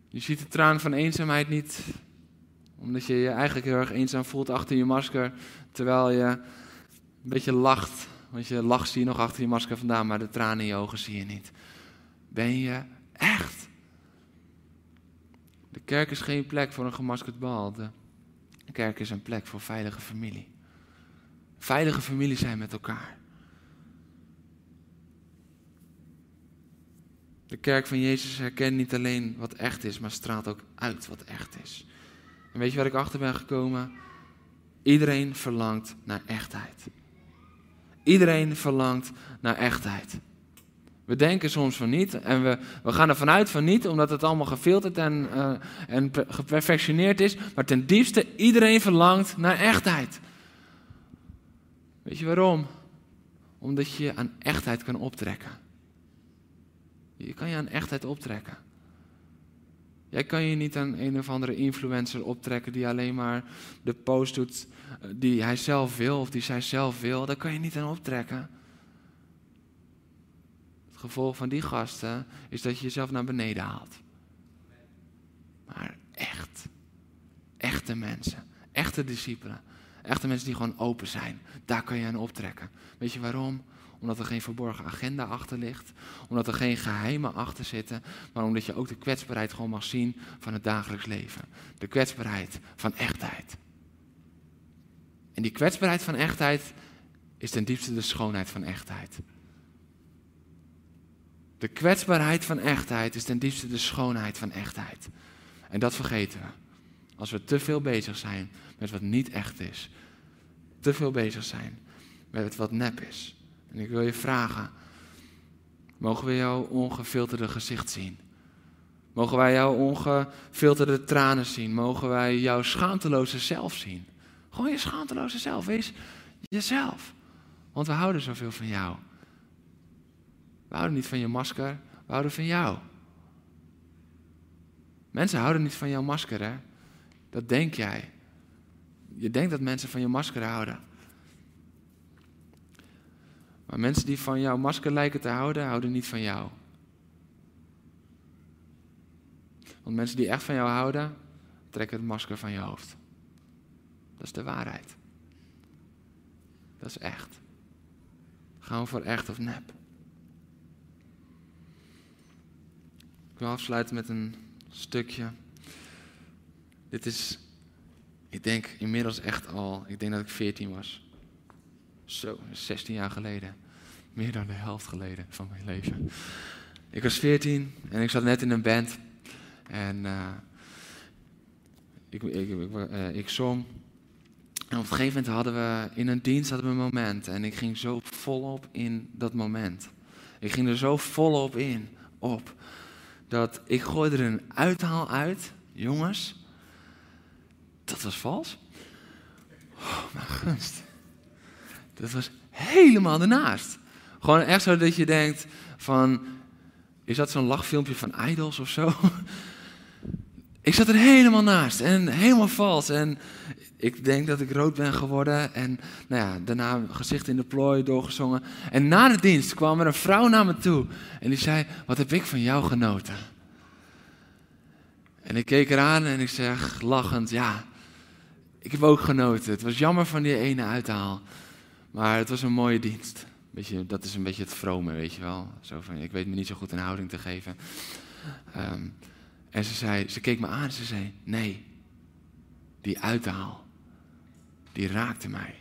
Je ziet de traan van eenzaamheid niet, omdat je je eigenlijk heel erg eenzaam voelt achter je masker, terwijl je een beetje lacht. Want je lach zie je nog achter je masker vandaan, maar de tranen in je ogen zie je niet. Ben je echt? De kerk is geen plek voor een gemaskerd bal. De kerk is een plek voor veilige familie. Veilige familie zijn met elkaar. De kerk van Jezus herkent niet alleen wat echt is, maar straalt ook uit wat echt is. En weet je waar ik achter ben gekomen? Iedereen verlangt naar echtheid. Iedereen verlangt naar echtheid. We denken soms van niet en we, we gaan ervan uit van niet, omdat het allemaal gefilterd en, uh, en geperfectioneerd is. Maar ten diepste, iedereen verlangt naar echtheid. Weet je waarom? Omdat je aan echtheid kan optrekken. Je kan je aan echtheid optrekken. Jij kan je niet aan een of andere influencer optrekken die alleen maar de post doet eh, die hij zelf wil of die zij zelf wil. Daar kan je niet aan optrekken. Het gevolg van die gasten is dat je jezelf naar beneden haalt. Maar echt, echte mensen, echte discipelen, echte mensen die gewoon open zijn, daar kan je aan optrekken. Weet je waarom? Omdat er geen verborgen agenda achter ligt. Omdat er geen geheimen achter zitten. Maar omdat je ook de kwetsbaarheid gewoon mag zien van het dagelijks leven. De kwetsbaarheid van echtheid. En die kwetsbaarheid van echtheid is ten diepste de schoonheid van echtheid. De kwetsbaarheid van echtheid is ten diepste de schoonheid van echtheid. En dat vergeten we. Als we te veel bezig zijn met wat niet echt is. Te veel bezig zijn met wat nep is. En ik wil je vragen, mogen we jouw ongefilterde gezicht zien? Mogen wij jouw ongefilterde tranen zien? Mogen wij jouw schaamteloze zelf zien? Gewoon je schaamteloze zelf, wees jezelf. Want we houden zoveel van jou. We houden niet van je masker, we houden van jou. Mensen houden niet van jouw masker, hè? Dat denk jij. Je denkt dat mensen van je masker houden. Maar mensen die van jouw masker lijken te houden, houden niet van jou. Want mensen die echt van jou houden, trekken het masker van je hoofd. Dat is de waarheid. Dat is echt. Gaan we voor echt of nep? Ik wil afsluiten met een stukje. Dit is, ik denk inmiddels echt al, ik denk dat ik 14 was. Zo, 16 jaar geleden. Meer dan de helft geleden van mijn leven. Ik was 14 en ik zat net in een band. En uh, ik, ik, ik, uh, ik, zong. En op een gegeven moment hadden we in een dienst hadden we een moment. En ik ging zo volop in dat moment. Ik ging er zo volop in, op. Dat ik gooide er een uithaal uit. Jongens, dat was vals. Oh, mijn gunst. Dat was helemaal ernaast. Gewoon echt zo dat je denkt van, is dat zo'n lachfilmpje van Idols of zo? <laughs> Ik zat er helemaal naast en helemaal vals. En ik denk dat ik rood ben geworden. En nou ja, daarna gezicht in de plooi doorgezongen. En na de dienst kwam er een vrouw naar me toe. En die zei, wat heb ik van jou genoten? En ik keek eraan en ik zeg lachend, ja, ik heb ook genoten. Het was jammer van die ene uithaal. Maar het was een mooie dienst. Dat is een beetje het vrome, weet je wel. Ik weet me niet zo goed een houding te geven. Ehm, en ze, zei, ze keek me aan en ze zei, nee, die uithaal, die raakte mij.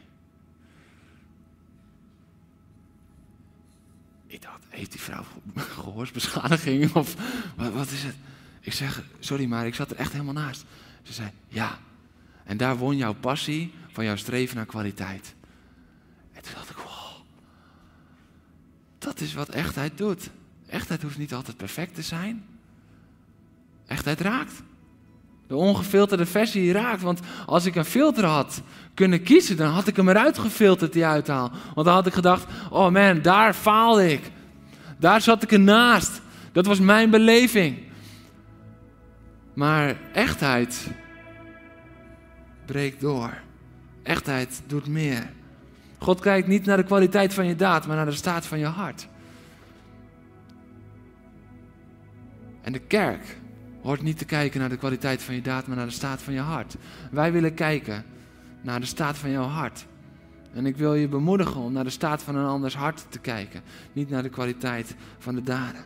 Ik dacht, heeft die vrouw <laughs> gehoorsbeschadiging of wat, wat is het? Ik zeg, sorry, maar ik zat er echt helemaal naast. Ze zei, ja. En daar won jouw passie van jouw streven naar kwaliteit. En toen dacht ik, wow. Dat is wat echtheid doet. Echtheid hoeft niet altijd perfect te zijn. Echtheid raakt. De ongefilterde versie raakt. Want als ik een filter had kunnen kiezen, dan had ik hem eruit gefilterd, die uithaal. Want dan had ik gedacht, oh man, daar faalde ik. Daar zat ik ernaast. Dat was mijn beleving. Maar echtheid breekt door. Echtheid doet meer. God kijkt niet naar de kwaliteit van je daad, maar naar de staat van je hart. En de kerk hoort niet te kijken naar de kwaliteit van je daad, maar naar de staat van je hart. Wij willen kijken naar de staat van jouw hart. En ik wil je bemoedigen om naar de staat van een anders hart te kijken, niet naar de kwaliteit van de daden.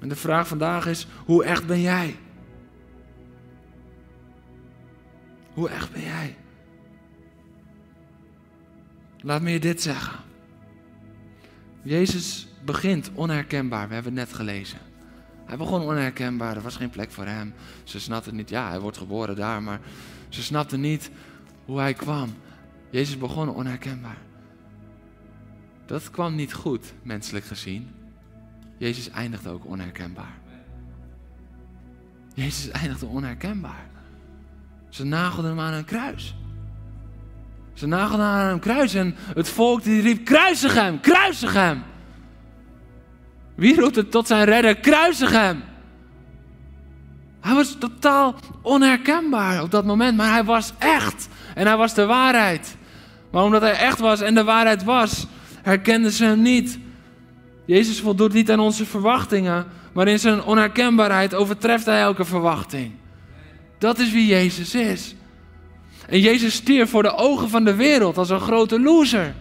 En de vraag vandaag is: hoe echt ben jij? Hoe echt ben jij? Laat me je dit zeggen. Jezus begint onherkenbaar, we hebben het net gelezen. Hij begon onherkenbaar, er was geen plek voor hem. Ze snapten niet, ja, hij wordt geboren daar, maar ze snapten niet hoe hij kwam. Jezus begon onherkenbaar. Dat kwam niet goed, menselijk gezien. Jezus eindigde ook onherkenbaar. Jezus eindigde onherkenbaar. Ze nagelden hem aan een kruis. Ze nagelden aan een kruis en het volk die riep, kruisig hem, kruisig hem. Wie roept het tot zijn redder, kruisig hem. Hij was totaal onherkenbaar op dat moment, maar hij was echt. En hij was de waarheid. Maar omdat hij echt was en de waarheid was, herkenden ze hem niet. Jezus voldoet niet aan onze verwachtingen, maar in zijn onherkenbaarheid overtreft hij elke verwachting. Dat is wie Jezus is. En Jezus stierf voor de ogen van de wereld als een grote loser.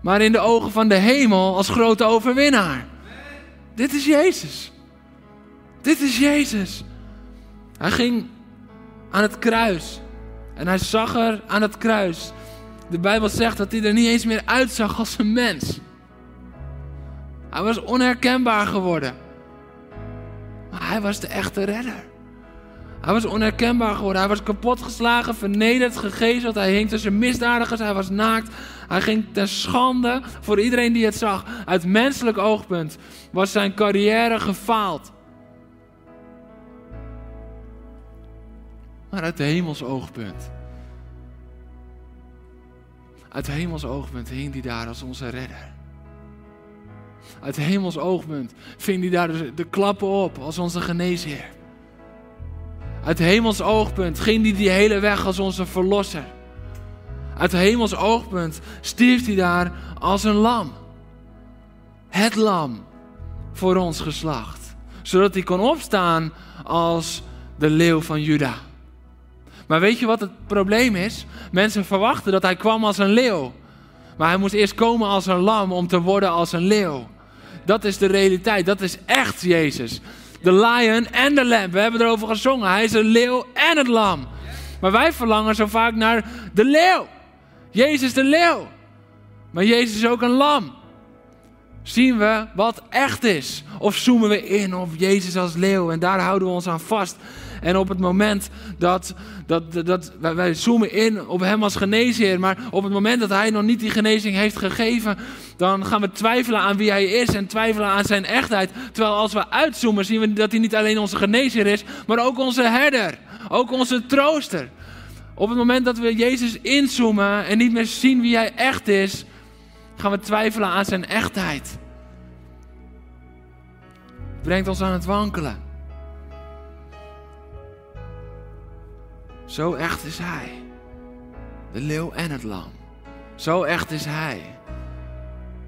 Maar in de ogen van de hemel als grote overwinnaar. Dit is Jezus. Dit is Jezus. Hij ging aan het kruis. En hij zag er aan het kruis. De Bijbel zegt dat hij er niet eens meer uitzag als een mens. Hij was onherkenbaar geworden. Maar hij was de echte redder. Hij was onherkenbaar geworden. Hij was kapotgeslagen, vernederd, gegezeld. Hij hing tussen misdadigers. Hij was naakt. Hij ging ten schande voor iedereen die het zag. Uit menselijk oogpunt was zijn carrière gefaald. Maar uit hemels oogpunt. Uit hemels oogpunt hing hij daar als onze redder. Uit hemels oogpunt ving hij daar de klappen op als onze geneesheer. Uit hemels oogpunt ging hij die hele weg als onze verlosser. Uit hemels oogpunt stierf hij daar als een lam. Het lam voor ons geslacht. Zodat hij kon opstaan als de leeuw van Juda. Maar weet je wat het probleem is? Mensen verwachten dat hij kwam als een leeuw. Maar hij moest eerst komen als een lam om te worden als een leeuw. Dat is de realiteit. Dat is echt Jezus. De lion en de lamb. We hebben erover gezongen. Hij is een leeuw en het lam. Maar wij verlangen zo vaak naar de leeuw. Jezus de leeuw. Maar Jezus is ook een lam. Zien we wat echt is? Of zoomen we in op Jezus als leeuw en daar houden we ons aan vast? En op het moment dat, dat, dat wij zoomen in op Hem als geneesheer, maar op het moment dat Hij nog niet die genezing heeft gegeven, dan gaan we twijfelen aan wie Hij is en twijfelen aan Zijn echtheid. Terwijl als we uitzoomen, zien we dat Hij niet alleen onze geneesheer is, maar ook onze herder, ook onze trooster. Op het moment dat we Jezus inzoomen en niet meer zien wie Hij echt is, gaan we twijfelen aan Zijn echtheid. Brengt ons aan het wankelen. Zo echt is Hij. De leeuw en het lam. Zo echt is Hij.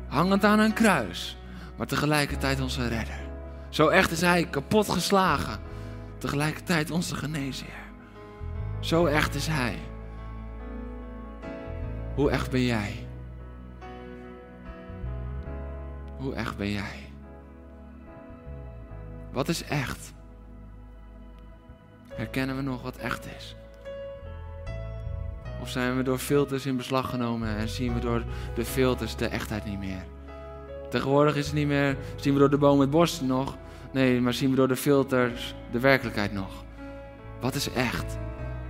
Hangend aan een kruis, maar tegelijkertijd onze redder. Zo echt is Hij kapot geslagen, tegelijkertijd onze geneesheer. Zo echt is Hij. Hoe echt ben jij? Hoe echt ben jij? Wat is echt? Herkennen we nog wat echt is? Of zijn we door filters in beslag genomen en zien we door de filters de echtheid niet meer? Tegenwoordig is het niet meer, zien we door de boom het bos nog. Nee, maar zien we door de filters de werkelijkheid nog. Wat is echt?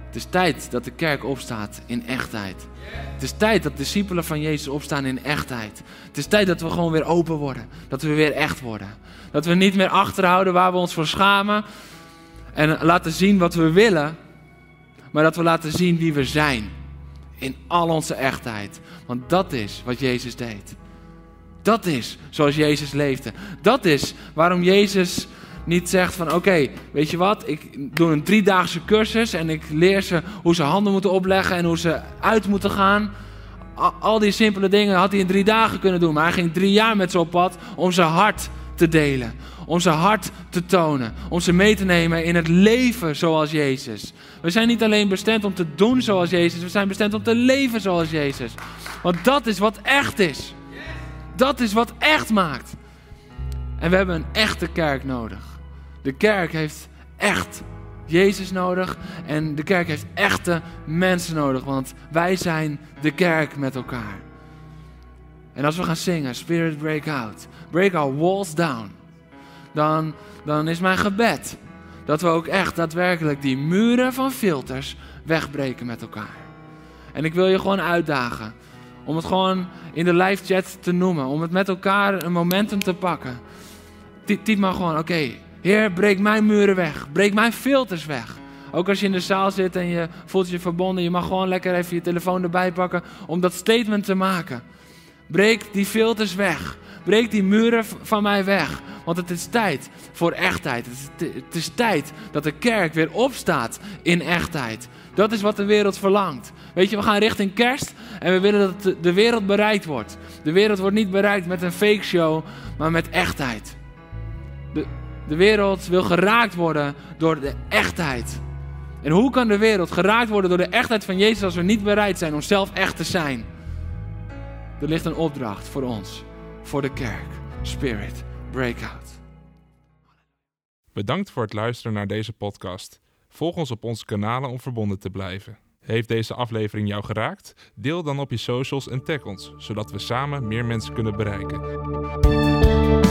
Het is tijd dat de kerk opstaat in echtheid. Het is tijd dat discipelen van Jezus opstaan in echtheid. Het is tijd dat we gewoon weer open worden. Dat we weer echt worden. Dat we niet meer achterhouden waar we ons voor schamen. En laten zien wat we willen. Maar dat we laten zien wie we zijn. In al onze echtheid. Want dat is wat Jezus deed. Dat is zoals Jezus leefde. Dat is waarom Jezus niet zegt van oké, weet je wat, ik doe een driedaagse cursus en ik leer ze hoe ze handen moeten opleggen en hoe ze uit moeten gaan. Al die simpele dingen had hij in drie dagen kunnen doen, maar hij ging drie jaar met ze op pad om zijn hart te delen. Zijn hart te tonen. Ze mee te nemen in het leven zoals Jezus. We zijn niet alleen bestemd om te doen zoals Jezus, we zijn bestemd om te leven zoals Jezus. Want dat is wat echt is. Dat is wat echt maakt. En we hebben een echte kerk nodig. De kerk heeft echt Jezus nodig en de kerk heeft echte mensen nodig, want wij zijn de kerk met elkaar. En als we gaan zingen, Spirit Break Out, Break Our Walls Down, dan, dan is mijn gebed dat we ook echt daadwerkelijk die muren van filters wegbreken met elkaar. En ik wil je gewoon uitdagen om het gewoon in de live chat te noemen, om het met elkaar een momentum te pakken. Tiet maar gewoon, oké, Heer, breek mijn muren weg. Breek mijn filters weg. Ook als je in de zaal zit en je voelt je verbonden, je mag gewoon lekker even je telefoon erbij pakken om dat statement te maken. Breek die filters weg. Breek die muren van mij weg. Want het is tijd voor echtheid. Het is tijd dat de kerk weer opstaat in echtheid. Dat is wat de wereld verlangt. Weet je, we gaan richting kerst en we willen dat de wereld bereikt wordt. De wereld wordt niet bereikt met een fake show, maar met echtheid. De, de wereld wil geraakt worden door de echtheid. En hoe kan de wereld geraakt worden door de echtheid van Jezus als we niet bereid zijn om zelf echt te zijn? Er ligt een opdracht voor ons, voor de kerk. Spirit, breakout. Bedankt voor het luisteren naar deze podcast. Volg ons op onze kanalen om verbonden te blijven. Heeft deze aflevering jou geraakt? Deel dan op je socials en tag ons, zodat we samen meer mensen kunnen bereiken.